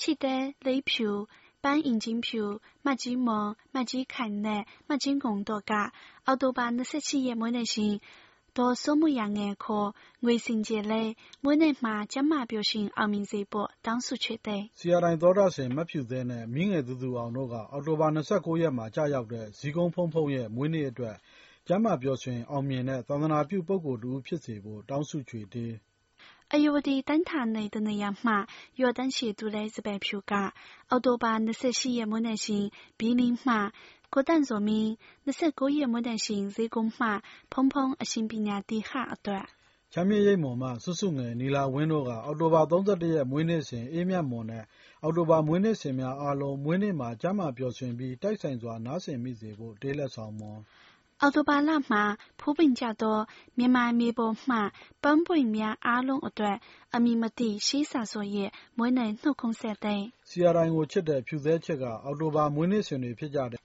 大亨马那一边气得雷票。班引进票，乜子忙，乜子勤力，乜子工作噶，奥多巴那些企业每年先，多数目人嘅课，卫生节咧，每年嘛将嘛表现အောင်မြင်စေဖို့တောင်းဆို出တယ်။ဆရာတိုင်းသောတာရှင်မဖြူသေးနဲ့မြင်းငယ်သူသူအောင်တို့ကအောက်တိုဘာ29ရက်မှာကြာရောက်တဲ့ဇီကုန်းဖုံဖုံရဲ့မွေးနေ့အတွက်ကျမ်းမာပျော်ရွှင်အောင်မြင်တဲ့သာသနာပြုပုဂ္ဂိုလ်တူဖြစ်စေဖို့တောင်းဆိုကြွေတယ်။ အယုဒိတန်ထာနေတနေရမှယော်ဒန်ရှိသူလဲစပယ်ဖြူကအော်တိုဘာ28ရက်မွန်းနေ့ရှင်ဘီလင်းမှကိုတန်ဆိုမင်း29ရက်မွန်းနေ့ရှင်ဇေကုံမှဖုံဖုံအရှင်ပညာတိဟအတွက်ချမ်းမြေရိတ်မော်မှစွစုငယ်နီလာဝင်းတို့ကအော်တိုဘာ31ရက်မွေးနေ့စဉ်အေးမြတ်မော်နဲ့အော်တိုဘာမွေးနေ့စဉ်များအားလုံးမွေးနေ့မှာကျမ်းမာပျော်ရွှင်ပြီးတိုက်ဆိုင်စွာနားဆင်မိစေဖို့တေးလက်ဆောင်မွန် အောက်တိုဘာလမှာ ဖူးပင်ကြသော မြန်မာမြေပေါ်မှ ပန်းပွင့်များအားလုံးအတွက် အမည်မသိ ရှေးစာစောရဲ့ မွေးနေ့နှုတ်ခွန်းဆက်တဲ့ CRI ကိုချစ်တဲ့ ဖြူသဲချစ်က အောက်တိုဘာမွေးနေ့စဉ်တွေဖြစ်ကြတဲ့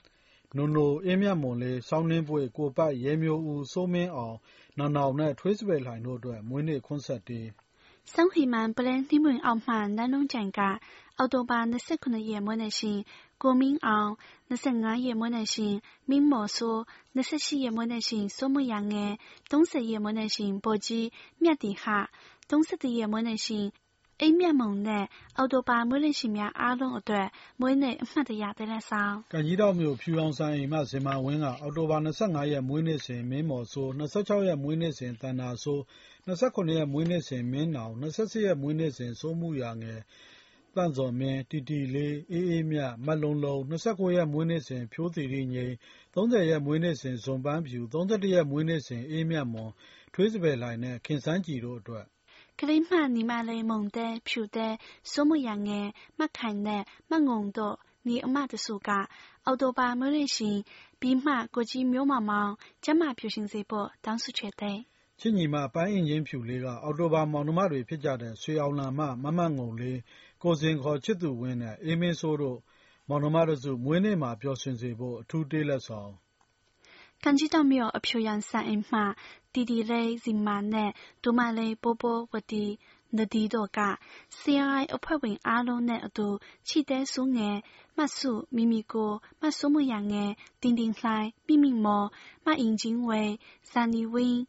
နိုနို အေးမြတ်မွန်လေး စောင်းနှင်းပွေကိုပတ်ရဲမျိုးဦး စိုးမင်းအောင် နောင်နောင်နဲ့ ထွေးစပယ်လှိုင်တို့အတွက် မွေးနေ့ခွန်းဆက်တေး桑黑 အောက်တိုဘာ၂၇ ရက်မွေးနေ့ရှင်ကိုမင်းအောင်၂၅ရက်မွေးနေ့ရှင်မင်းမော်စိုး၂၈ရက်မွေးနေ့ရှင်စိုးမရငယ်၃၀ရက်မွေးနေ့ရှင်ပေါ်ကြီးမြတ်တီဟာ၃၁ရက်မွေးနေ့ရှင်အိမ်မြတ်မုံနဲ့အော်တိုပါမွေးနေ့ရှင်များအားလုံးအတွက်မွေးနေ့အမှတ်တရတင်လက်ဆောင်။ကကြီးတော်မျိုးဖြူအောင်ဆိုင်အိမ်မဇင်မာဝင်းကအော်တိုပါ25ရက်မွေးနေ့စဉ်မင်းမော်ဆို26ရက်မွေးနေ့စဉ်တန်နာဆို29ရက်မွေးနေ့စဉ်မင်းနောင်28ရက်မွေးနေ့စဉ်စိုးမှုရငယ် သန့်ဇော်မြင့်၊တီတီလေး၊အေးအေးမြ၊မလုံလုံ၊၂၉ ရက်မွေးနေ့စဉ် ဖြိုးသီရိငြိမ်၊၃၀ ရက်မွေးနေ့စဉ် ဇွန်ပန်းဖြူ၊၃၁ ရက်မွေးနေ့စဉ် အေးမြတ်မွန်၊ထွေးစပယ်လှိုင်နဲ့ ခင်စန်းကြည်တို့အတွက် ကလေးမညီမလေးမုန်သဲ၊ဖြူသဲ၊စိုးမရန်ငယ်၊မခိုင်နဲ့ မငုံတို့ ညီအမတစုက အောက်တိုဘာမွေးနေ့စဉ် ဘီးမှကိုကြီးမျိုးမောင်မောင် ကျန်းမာပျော်ရွှင်စေဖို့ တောင်းဆုချက်သစ်။ချစ်ညီမ ပန်းအိင်ကြင်းဖြူလေးက အောက်တိုဘာမောင်နှမတွေဖြစ်ကြတဲ့ ဆွေအောင်လံမ၊မမငုံလေး ကိုဇင် ခေါ် ချစ်သူဝင်းနဲ့ အေးမင်းစိုးတို့ မောင်နှမတစု မွေးနေ့မှာ ပျော်ရွှင်စေဖို့ အထူးတေးလက်ဆောင် ကန်ကြီးတောင်မြို့ အဖြူရောင်စံအိမ်မှာ တီတီလေး ဇီမာနဲ့ တူမလေး ပိုးပိုး ဝတီ နဒီတို့က CRI အဖွဲ့ဝင်အားလုံးနဲ့အတူ ချစ်တဲ့ဆုငယ် မစု မီမီကို မစိုးမိုးရငယ် တင်တင်လှိုင် မိမိမော် မယဉ်ကျင်းဝေ ဇာနည်ဝင်း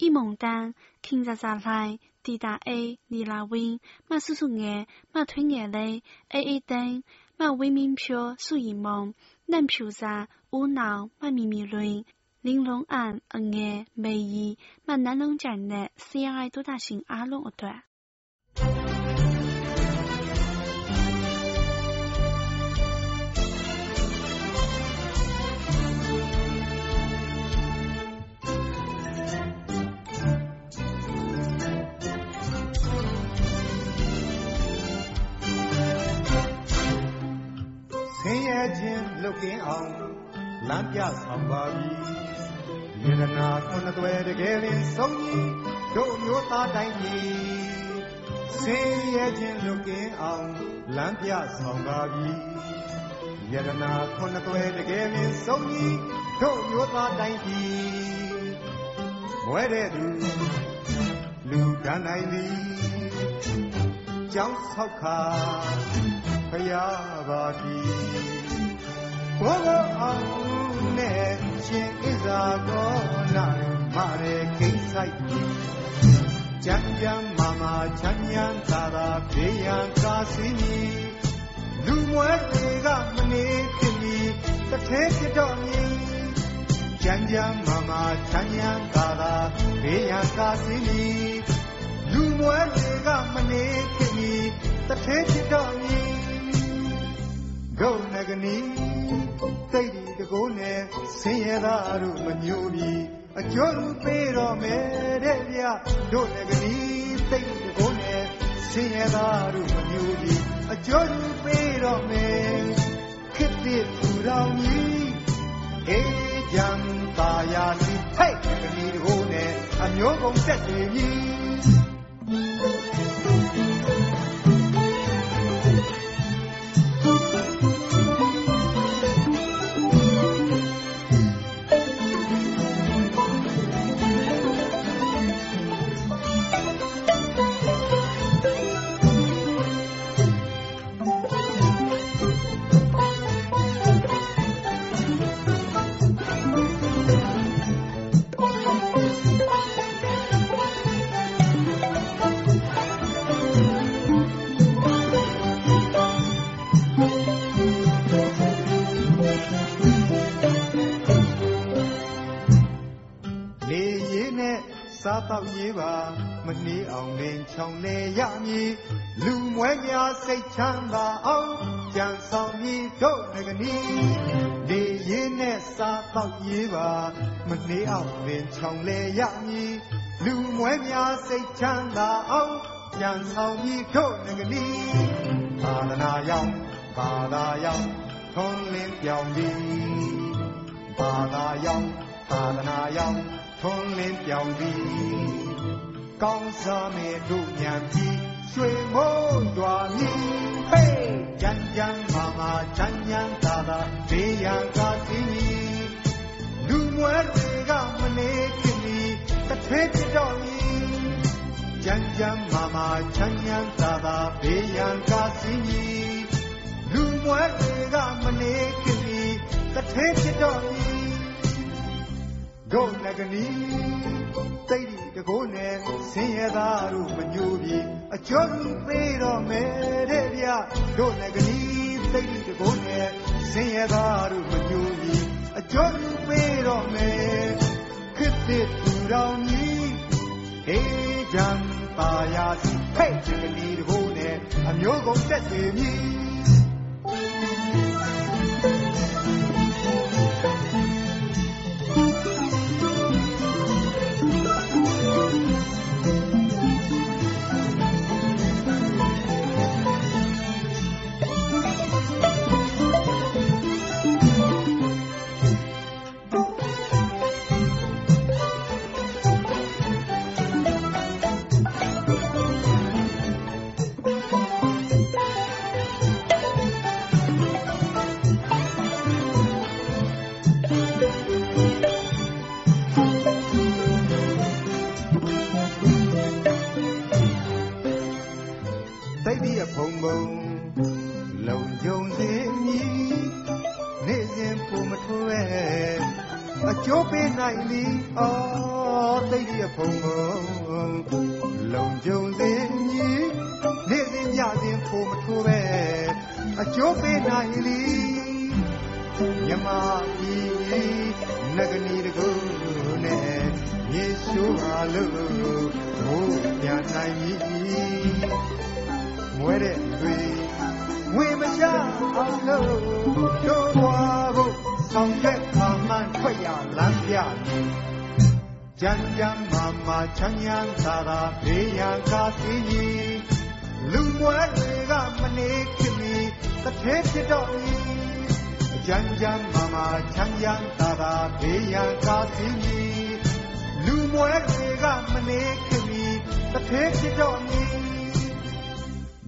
အိမုန်သန်း ခင်ဇာဇာလှိုင် 滴答 A，你拉 win，嘛叔叔眼，嘛推眼嘞，A A 灯，嘛为民票数一梦，南票啥？乌脑，嘛咪咪轮，玲珑岸，嗯眼，美意，嘛南龙站呢，C I 多大型阿龙一段。 လွတ်ကင်းအောင်လမ်းပြဆောင်ပါပြီယေရနာခုနှစ်သွဲတကယ်လင်းဆုံးကြီးတို့မျိုးသားတိုင်းကြီးဆင်းရဲခြင်းလွတ်ကင်းအောင်လမ်းပြဆောင်ပါပြီယေရနာခုနှစ်သွဲတကယ်လင်းဆုံးကြီးတို့မျိုးသားတိုင်းကြီးမွဲတဲ့သူလူကန်းနိုင်သည်ကြောင်းဆောက်ခါဖရာပါပြီ ဘုဘောအောင်နဲ့ရှင်ဣဇာကောနာမရေကိဆိုင်ကြံကြံမာမာချမ်းချမ်းသာသာဘေးရန်ကားစီမီလူမွဲတွေကမနေခင်မီတထဲပြတော့မြည်ကြံကြံမာမာချမ်းချမ်းသာသာဘေးရန်ကားစီမီလူမွဲတွေကမနေခင်မီတထဲပြတော့မြည်ဂုဏနဂနီ စိတ်ဒီတကိုးနဲ့ဆင်းရဲသားတို့မညိုပြီးအကျိုးပေးတော်မယ်တဲ့ဗျတို့လည်းကလေးစိတ်ဒီတကိုးနဲ့ဆင်းရဲသားတို့မညိုပြီးအကျိုးပေးတော်မယ်ခစ်တဲ့သူတော်ကြီးအေးကြံပါရာစီဟဲ့ကလေးတကိုးနဲ့အမျိုးကုန်တက်တယ်ကြီး စားတော့ရေးပါမနှီးအောင်လင်းချောင်းလေရမည်လူမွဲများစိတ်ချမ်းသာအောင်ကြံဆောင်မည်တို့ငကနီလေရေးနဲ့စားတော့ရေးပါမနှီးအောင်လင်းချောင်းလေရမည်လူမွဲများစိတ်ချမ်းသာအောင်ကြံဆောင်မည်တို့ငကနီသာသနာရောက်ဘာသာရောက်ထွန်းလင်းပြောင်းသည်ဘာသာရောက်သာသနာရောက် ထွန်းလင်းပြောင်းသည်ကောင်းစားမဲ့တို့ညံပြီးရွှေမိုးရွာမြည်ဟေးကြမ်းကြမ်းမာမာချမ်းချမ်းသာသာဒေးရန်ကစီးမီလူမွဲတွေကမနေခင်မီတစ်ထွေးပြတော့မီကြမ်းကြမ်းမာမာချမ်းချမ်းသာသာဘေးရန်ကစီးမီလူမွဲတွေကမနေခင်မီတစ်ထွေးပြတော့မီ ဒုနဂနီတိတ်ဒီတကိုးနဲ့ဆင်းရဲသားတို့မညိုပြီးအကျော်ကြီးပေးတော့မယ်တဲ့ဗျဒုနဂနီတိတ်ဒီတကိုးနဲ့ဆင်းရဲသားတို့မညိုပြီးအကျော်ကြီးပေးတော့မယ်ခစ်တဲ့သူတော်ကြီးအေးကြံပါရာစီဟဲ့ဒီကလေးတကိုးနဲ့အမျိုးကုန်တက်တွေမြည် ကျိုးပေးနိုင်လီမြမကြီးနဂနီတကူနဲ့ယေရှုအားလို့ဘိုးပြန်နိုင်မည်မွဲတဲ့တွေဝေမချအောင်လို့တို့ဘွားဖို့ဆောင်ရက်ခါမှန်ထွက်ရလမ်းပြကြမ်းကြမ်းမာမာချမ်းချမ်းသာသာဘေးရန်ကားစီကြီး လူမွဲတွေကမနေခင်မီတစ်ထဲဖြစ်တော့မီကြမ်းကြမ်းမာမာချမ်းချမ်းသာသာဘေးရန်ကားစီကြီးလူမွဲတွေကမနေခင်မီတစ်ထဲဖြစ်တော့မီ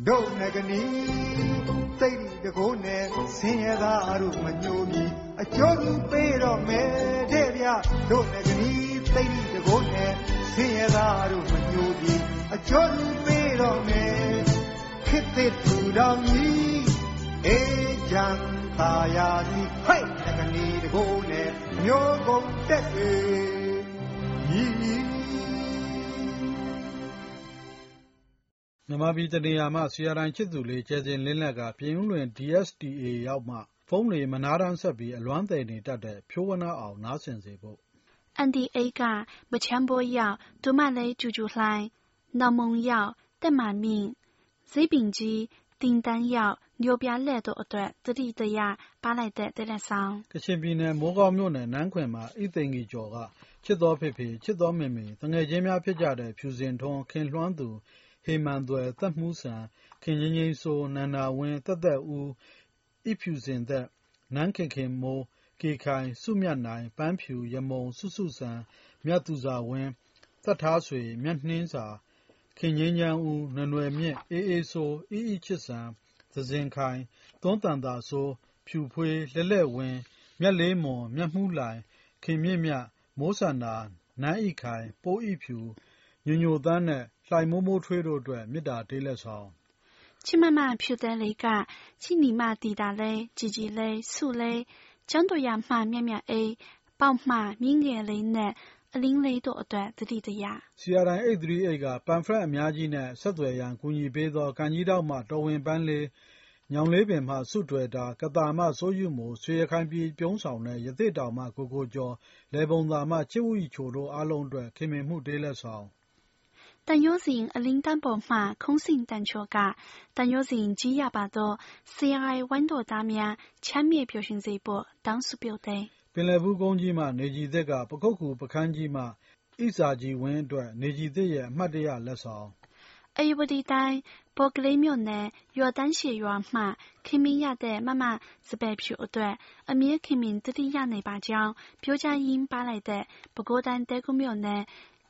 ဒုနဂနီတိတ်ဒီတကိုးနဲ့ဆင်းရဲသားတို့မညိုမီအကျိုးကြီးပေးတော့မယ်တဲ့ဗျဒုနဂနီတိတ်ဒီတကိုးနဲ့ဆင်းရဲသားတို့မညိုမီအကျိုးကြီးပေးတော့မယ် သစ်ထူတော်မီအေဂျန်သာယာသည်ဟဲ့တကနီတကိုးနဲ့မျိုးကုန်တက်ပြီမြမပြည်တနေရာမှာဆရာတိုင်းချစ်သူလေးကျဲစင်လင်းလက်ကပြင်ဦးလွင် DSTA ရောက်မှဖုန်းတွေမနာတမ်းဆက်ပြီးအလွမ်းတယ်နေတတ်တဲ့ဖြိုးဝနာအောင်နားဆင်စေဖို့ NDA ကမချမ်းဘောရောက်ဒုမလေးကျူကျူလှိုင်းနော်မုံရောက်တက်မာမြင့် ဈေးပင်ကြီးတင်တန်းရောက်မြို့ပြလက်တို့အတွက်တတိတရပါလိုက်တဲ့တဲ့လက်ဆောင်ကချင်ပြည်နယ်မိုးကောင်းမြို့နယ်နန်းခွင်မှာဣသိင်ကြီးကျော်ကချစ်တော်ဖေဖေချစ်တော်မေမေတငယ်ချင်းများဖြစ်ကြတဲ့ဖြူစင်ထွန်းခင်လွှမ်းသူဟေမန်သွယ်သက်မှုဆန်ခင်ငင်းငင်းဆိုနန္နာဝင်းတက်တက်ဦးဣဖြူစင်သက်နန်းခင်ခင်မိုးကေခိုင်စုမြတ်နိုင်ပန်းဖြူရမုံစုစုဆန်မြတ်သူစာဝင်းသက်ထားဆွေမြတ်နှင်းစာ ခင်ငင်းချမ်းဦးနနွယ်မြင့် အေးအေးဆိုအီအီချစ်ဆန်သဇင်ခိုင် သွန်းတန်တာဆိုဖြူဖွေးလက်လက်ဝင်း မြတ်လေးမွန် မြတ်မှုလိုင် ခင်မြင့်မြတ် မိုးဆန္ဒာ နန်းဤခိုင် ပိုးဤဖြူညညိုတန်းနဲ့ လှိုင်မိုးမိုးထွေးတို့အတွက် မေတ္တာတေးလက်ဆောင် ချစ်မမဖြူတဲ့လေးက ချီနီမတီတာလေးជីជីလေး ဆုလေး ကျန်းတို့ရမှမြတ်မြတ်အိပေါက်မှမြင်းငယ်လေးနဲ့ အလင်းလေးတို့အတွက်သတိတရား CRI 838က ပမ်ဖလက်အများကြီးနဲ့ ဆက်သွယ်ရန် ကူညီပေးသော ကံကြီးထောင့်မှ တော်ဝင်ပန်းလေး၊ညောင်လေးပင်မှ ဆုထွယ်တာ၊ကသာမှ စိုးယုမူ၊ရွှေရခိုင်ပြည်ပြုံးဆောင်နှင့် ရသေ့တောင်မှ ကိုကိုကျော်၊လယ်ပုံသာမှ ချစ်ဝီချိုတို့အားလုံးအတွက် ခင်မင်မှုတေးလက်ဆောင်။တန်ရိုးစဉ်အလင်းတန်းပေါ်မှ ခုံးဆင့်သံချပ်က တန်ရိုးစဉ်ကြီးရပါသော CRI ဝမ်းတော်သားများ ချမ်းမြေ့ပျော်ရွှင်စေဖို့ တောင်းဆုပြုသည် လယ်ဘူးကုန်းကြီးမှ နေကြည်သစ်က ပခုက္ကူပခန်းကြီးမှဣစာကြီးဝင်းအတွက် နေကြည်သစ်ရဲ့ အမှတ်တရလက်ဆောင်အေဝတီတိုင်းပေါ်ကလေးမြို့နယ် ရွာတန်းရှည်ရွာမှ ခင်မင်းရတဲ့ မမစပယ်ဖြူအတွက် အမြဲခင်မင်းတတိယနေပါကြောင်း ပြောကြားရင်းပါလိုက်တဲ့ ပဲခူးတိုင်းတဲကုမြို့နယ်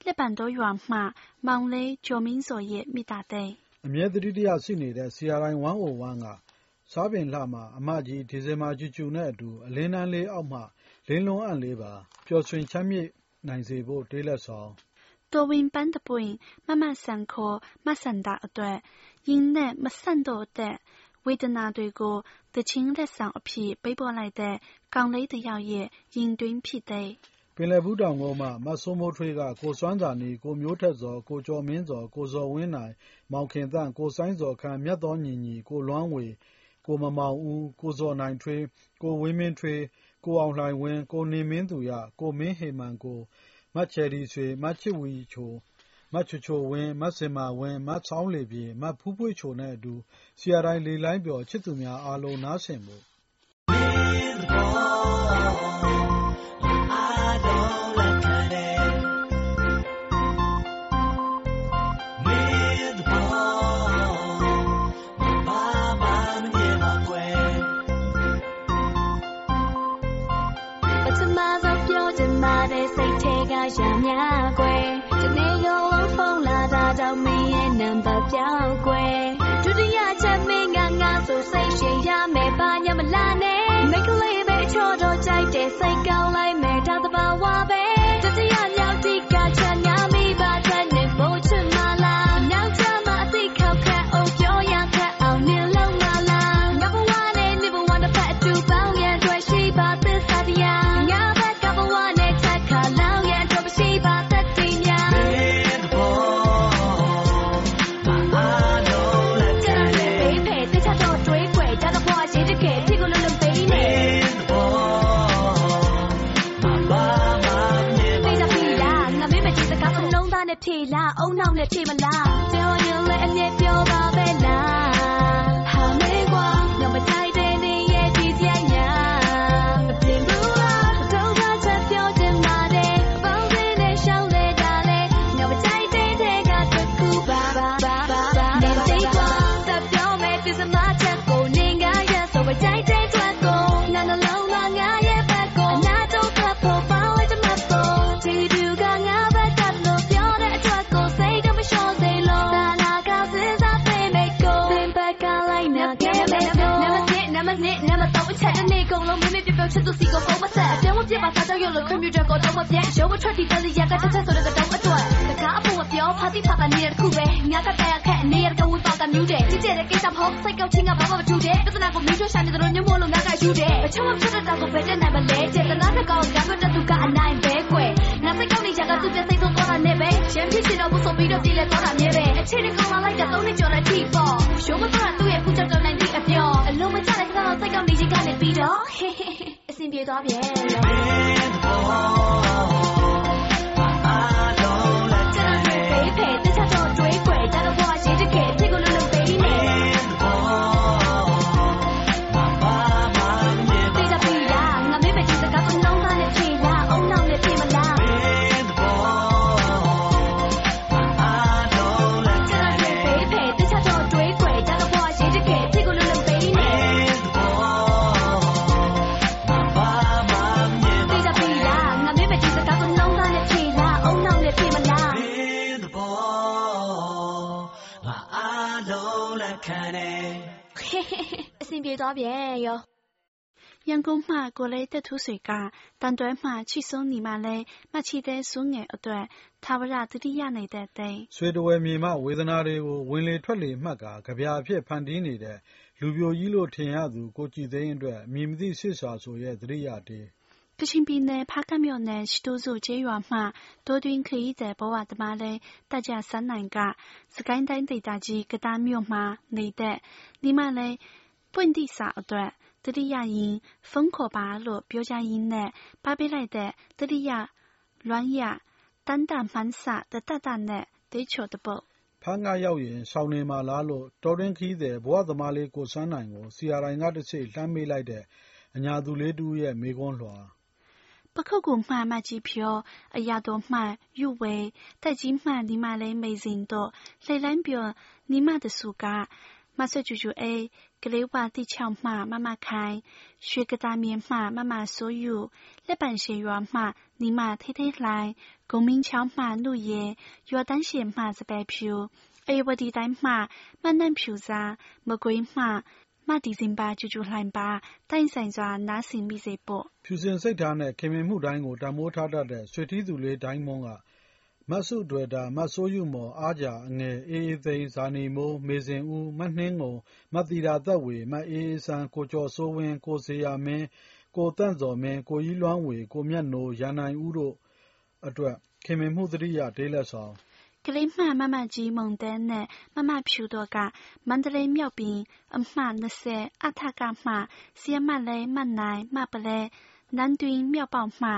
လက်ပံတော်ရွာမှ မောင်လေးကျော်မင်းစောရဲ့ မိသားတဲ့အမြဲတတိယရှိနေတဲ့ CRI 101ကစားပင်လှမှာ အမကြီးဒီဇင်ဘာကျူကျူနဲ့အတူ အလင်းတန်းလေးအောက်မှ လင်းလွန်းအံ့လေးပါ ပျော်ရွှင်ချမ်းမြေ့နိုင်စေဖို့ တေးလက်ဆောင်多ဝင်ပန်းတပွင့်မမဆန်ခေါ်မဆန်တာအတွက်ရင်နဲ့မဆန့်တော့တဲ့ဝေဒနာတွေကိုတချင်းလက်ဆောင်အဖြစ်ပေးပို့လိုက်တဲ့ကောင်လေးတယောက်ရဲ့ရင်တွင်းဖြစ်တဲ့ပင်လယ်ဘူးတောင်ကုန်းမှမစိုးမိုးထွေးကကိုစွမ်းစာနီကိုမျိုးထက်စောကိုကျော်မင်းစောကိုဇော်ဝင်းနိုင်မောင်ခင်တန့်ကိုဆိုင်းစောခန့်မြတ်တော်ညီညီကိုလွမ်းဝေကိုမမောင်ဦးကိုဇော်နိုင်ထွေးကိုဝင်းမင်းထွေး ကိုအောင်လှိုင်ဝင်း ကိုနေမင်းသူရ ကိုမင်းဟေမန်ကို မချယ်ရီဆွေ၊မချစ်ဝီချို၊မချိုချိုဝင်း၊မဇင်မာဝင်း၊မဆောင်းလေပြည့်၊မဖူးပွေ့ချိုနဲ့အတူ ဆရာတိုင်းလေလှိုင်းပျော် ချစ်သူများအားလုံး နားဆင်ဖို့ ရများကွယ်ဒီနေ့ရောလုံးဖုန်းလာတာကြောင့်မင်းရဲ့နံပါတ်ပြောင်း စကားစလုံးသားနဲ့ဖြေလားအုံနောက်နဲ့ဖြေမလားပြောရင်လည်းအမြဲပြောပါပဲလား ချစ်သူစီကိုဖုန်းမဆက်အပြောင်းမပြပါစားကြောက်ရလို့ကွန်ပျူတာကိုတော့မပြတ်ရုံးမထွက်တီတည်းရကတစ်ချက်ဆိုတော့တော့အတွက်တကားအဖို့မပြောဖာတိဖာတာနေတဲ့ခုပဲငါကတဲ့အခက်အနေရကဝတ်ပါကမြူးတယ်ကြည့်ကြတဲ့ကိစ္စဖောက်စိတ်ကောက်ချင်းကဘာမှမထူတဲ့ပြဿနာကိုမင်းတို့ရှာနေတယ်ညမို့လို့ငါကယူတယ်အချောင်းဖြစ်တဲ့တာကိုပဲတဲ့နိုင်မလဲတဲ့တလားတဲ့ကောင်ကမှတဲ့သူကအနိုင်ပဲကွယ်ငါစိတ်ကောက်နေချက်ကသူပြစိတ်ဆုံးတော့တာနဲ့ပဲရန်ဖြစ်ချင်တော့ဘူးဆိုပြီးတော့ပြည်လဲတော့တာမြဲပဲအချိန်ကောင်လာလိုက်တဲ့သုံးနှစ်ကျော်တဲ့ထိပေါ့ရုံးမထွက်သူ့ရဲ့ဖူးချက်တော့နိုင်သည့်အပြောအလုံးမချတဲ့ကောင်စိတ်ကောက်နေချက်ကလည်းပြီးတော့ အဆင် ပြေသွားပြန်ရောရန်ကုန်မှကိုလေးတက်ထူးဆွေကတန်တွဲမှချီဆုံးညီမလေးမချီတဲ့စွငယ်အတွက်သာဝရတတိယနေတဲ့တဲ့ဆွေတဝယ်မြေမှဝေဒနာတွေကိုဝင်လေထွက်လေမှတ်ကာကြပြာအဖြစ်ဖန်တီးနေတဲ့လူပြိုကြီးလို့ထင်ရသူကိုကြည်သိန်းအတွက်အမည်မသိစစ်စာဆိုရဲ့သတိရတေးကချင်ပြည်နယ်ဖားကန့်မြို့နယ်ရှိတိုးစုကျေးရွာမှ多တွင်းခရီးသည်ဘဝသမားလေးတက်ကြဆန်းနိုင်ကစကိုင်းတိုင်းဒေသကြီးကတားမြို့မှာနေတဲ့ဒီမလေး ပွင့်တိစာအတွက်တတိယရင်ဖုန်းခေါ်ပါလို့ပြောကြရင်းနဲ့ပါပေးလိုက်တဲ့တတိယလွမ်းရတန်တမှန်းစတတတနဲ့တေးချိုတပုတ်ဖမ်းကရောက်ရင်ရှောင်းနေမှာလားလို့တော်တွင်းခီးတဲ့ဘဝသမားလေးကိုစန်းနိုင်ကိုစီယာတိုင်းကတစ်ချိန်လှမ်းမေးလိုက်တဲ့အညာသူလေးတူရဲ့မေကွန်းလွှာပခုတ်ကူမှမကြီးဖြောအရာတော်မှယူဝဲတက်ကြီးမှဒီမလေးမေစင်တော့လှိုင်လိုင်းပြောနီမတစုက မဆွကျူကျူအေးကလေးဝတိချောင်းမှမမခိုင်ရွှေကတာမြေမှမမဆိုယူလက်ပံရှေရွာမှနီမထိထိလှိုင်းဂုံမင်းချောင်းမှလူရဲရွာတန်းရှေမှစပယ်ဖြူအေဝဒီတိုင်းမှမနှံ့ဖြူစားမကွေးမှမဒီဇင်ဘာကျူကျူလှိုင်ပါတိုင်ဆိုင်စွာနားဆင်မိစေပေါ့ဖြူစင်စိတ်ထားနဲ့ခင်မင်မှုတိုင်းကိုတမိုးထားတတ်တဲ့ဆွေထီးသူလေးတိုင်းမုံက မဆုတွယ်တာမဆိုးယူမော် အားကြအငယ် အေးအေးသိန်း ဇာနီမိုး မေစင်ဦး မနှင်းငုံမတီတာသက်ဝေ မအေးအေးဆန်း ကိုကျော်စိုးဝင်း ကိုစေရမင်း ကိုတန့်စော်မင်း ကိုကြီးလွမ်းဝေ ကိုမြတ်နိုး ရန်နိုင်ဦးတို့အတွက် ခင်မင်မှုတတိယဒေးလက်ဆောင် ကလေးမှမမကြီးမုံတဲနဲ့ မမဖြူတို့က မန္တလေးမြောက်ပြီးအမှ20အထက မှစီယမလဲမနိုင် မပလဲ 南တွမြောက်ပေါက်မှ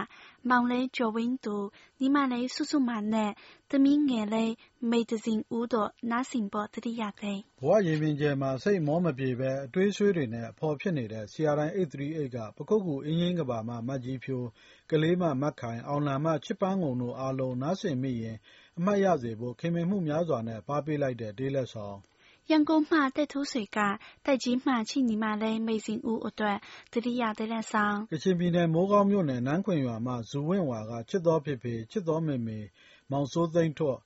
မောင်လေးကျော်ဝင်းသူညီမလေးစုစုမာနဲ့သမီးငယ်လေးမေတစင်ဦးတို့နားဆင်ဖို့တတိယသိဘဝရင်ပင်ကျဲမှာစိတ်မောမပြေပဲအတွေးဆွေးတွေနဲ့အဖော်ဖြစ်နေတဲ့ CRI 838ကပကုတ်ကူအင်းရင်းကဘာမှမတ်ကြီးဖြိုးကလေးမမတ်ခိုင်အောင်လံမချစ်ပန်းငုံတို့အားလုံးနားဆင်မိရင်အမှတ်ရစေဖို့ခင်မင်မှုများစွာနဲ့ပါပေးလိုက်တဲ့ဒေးလက်ဆောင် ရန်ကုန်မှတက်ထူးဆွေကတိုက်ကြီးမှချိညီမလေးမိတ်စင်ဦးအတွက်တတိယတလက်ဆောင်ကချင်ပြည်နယ်မိုးကောင်းမြို့နယ်နန်းခွင်ရွာမှဇူဝင့်ဝါကချစ်တော်ဖေဖေချစ်တော်မေမေမောင်စိုးသိန်းထွတ်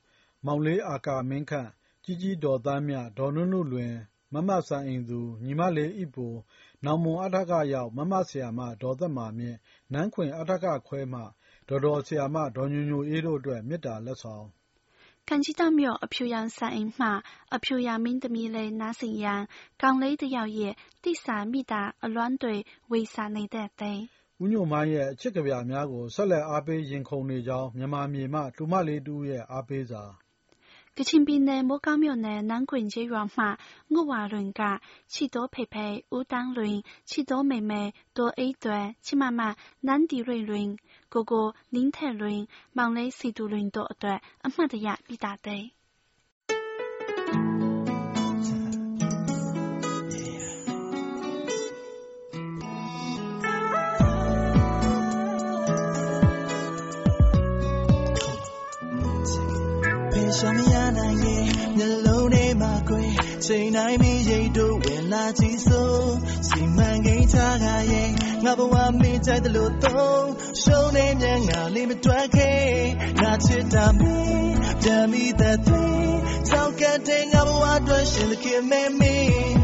မောင်လေးအာကာမင်းခန့်ကြီးကြီးဒေါ်သားမြဒေါ်နုနုလွင်မမဆန်အင်သူညီမလေးဣပူနောင်မွန်အထကရောက်မမဆရာမဒေါ်သက်မာမြင့်နန်းခွင်အထကခွဲမှဒေါ်တော်ဆရာမဒေါ်ညိုညိုအေးတို့အတွက်မေတ္တာလက်ဆောင် ကန်ကြီးတောင်မြို့အဖြူရောင်ဆိုင်အိမ်မှအဖြူရောင်မင်းသမီးလေးနားဆင်ရန်ကောင်လေးတစ်ယောက်ရဲ့တိစာမိတာအလွမ်းတွေဝေစာနေတဲ့သိဦးညိုမိုင်းရဲ့အချစ်ကဗျာများကိုဆက်လက်အားပေးရင်ခုန်နေကြောင်းမြန်မာမြေမှတူမလေးတူရဲ့အားပေးစာကချင်ပြည်နယ်မိုးကောင်းမြို့နယ်နန်းခွင်ကျေးရွာမှငုဝါလွင်ကချီ多佩佩、ဦးတန်းလွင်ချီ多妹妹多 A 段ချစ်မမနန်းဒီ瑞လွင် ကိုကိုလင်းထက်လွင်မောင်လေးစီတူလွင်တို့အတွက်အမှတ်တရပြီးတာတဲ့ရှောင်မရနိုင်ရဲ့မျက်လုံးထဲမှာကွယ် ချိန်တိုင်းမီရိတ်တို့ဝင်လာကြည့်စို့စီမံကိန်းချခါရဲ့ငါဘဝမင်းကြိုက်တယ်လို့တော့ရှုံးနေမြန်ငါလေးမတွက်ခဲ့ငါချစ်တာမင်းတမ်းမိတဲ့သွေးကြောက်ကတဲ့ငါဘဝအတွက်ရှင်သခင်မဲမင်း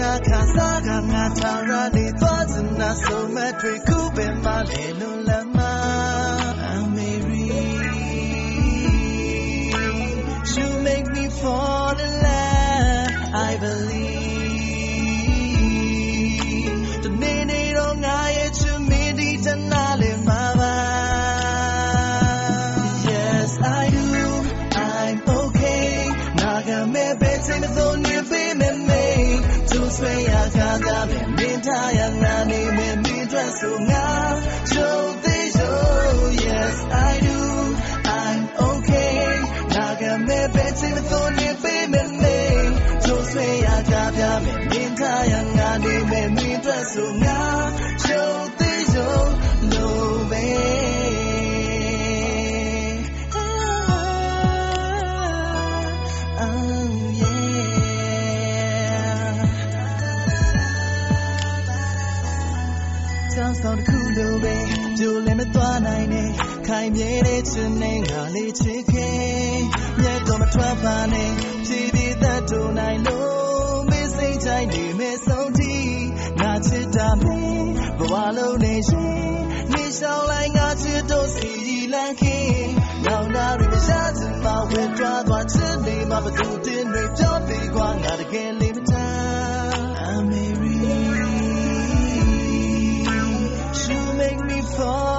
နာခါစားကငါထာရနေသွားစနာဆုံးမတွေခုပင်မလေးလုံးလမ်းမ fall in love I believe. The minute on I to me, the Yes, I do. I'm okay. Naga me better than you be me. To say I can't have Yes, I do. I'm okay. Naga me better ဆိုငါရုံသေးရုံလို့ပဲဆောင်တစ်ခုလိုပဲကြိုလည်းမသွားနိုင်နဲ့ခိုင်မြဲတဲ့ချင်နဲ့ငါလေးချစ်ခဲ့မြတ်တော့မထွက်ပါနဲ့ဖြည်းဖြည်းသက်တူနိုင်လို့တိုင်းနေမဲ့ဆုံးထိငါ ချစ်တာမင်းဘဝလုံးနေရှင်နေရှောင်းလိုက်ငါချစ်တော့စီလန်းခင်နောင်နာရီမရှာစင်မဝဲကြွားသွားချစ်နေမှာဘသူတင်တွေပြောပြီးကွာငါတကယ်လေးမထား I'm Mary You make me fall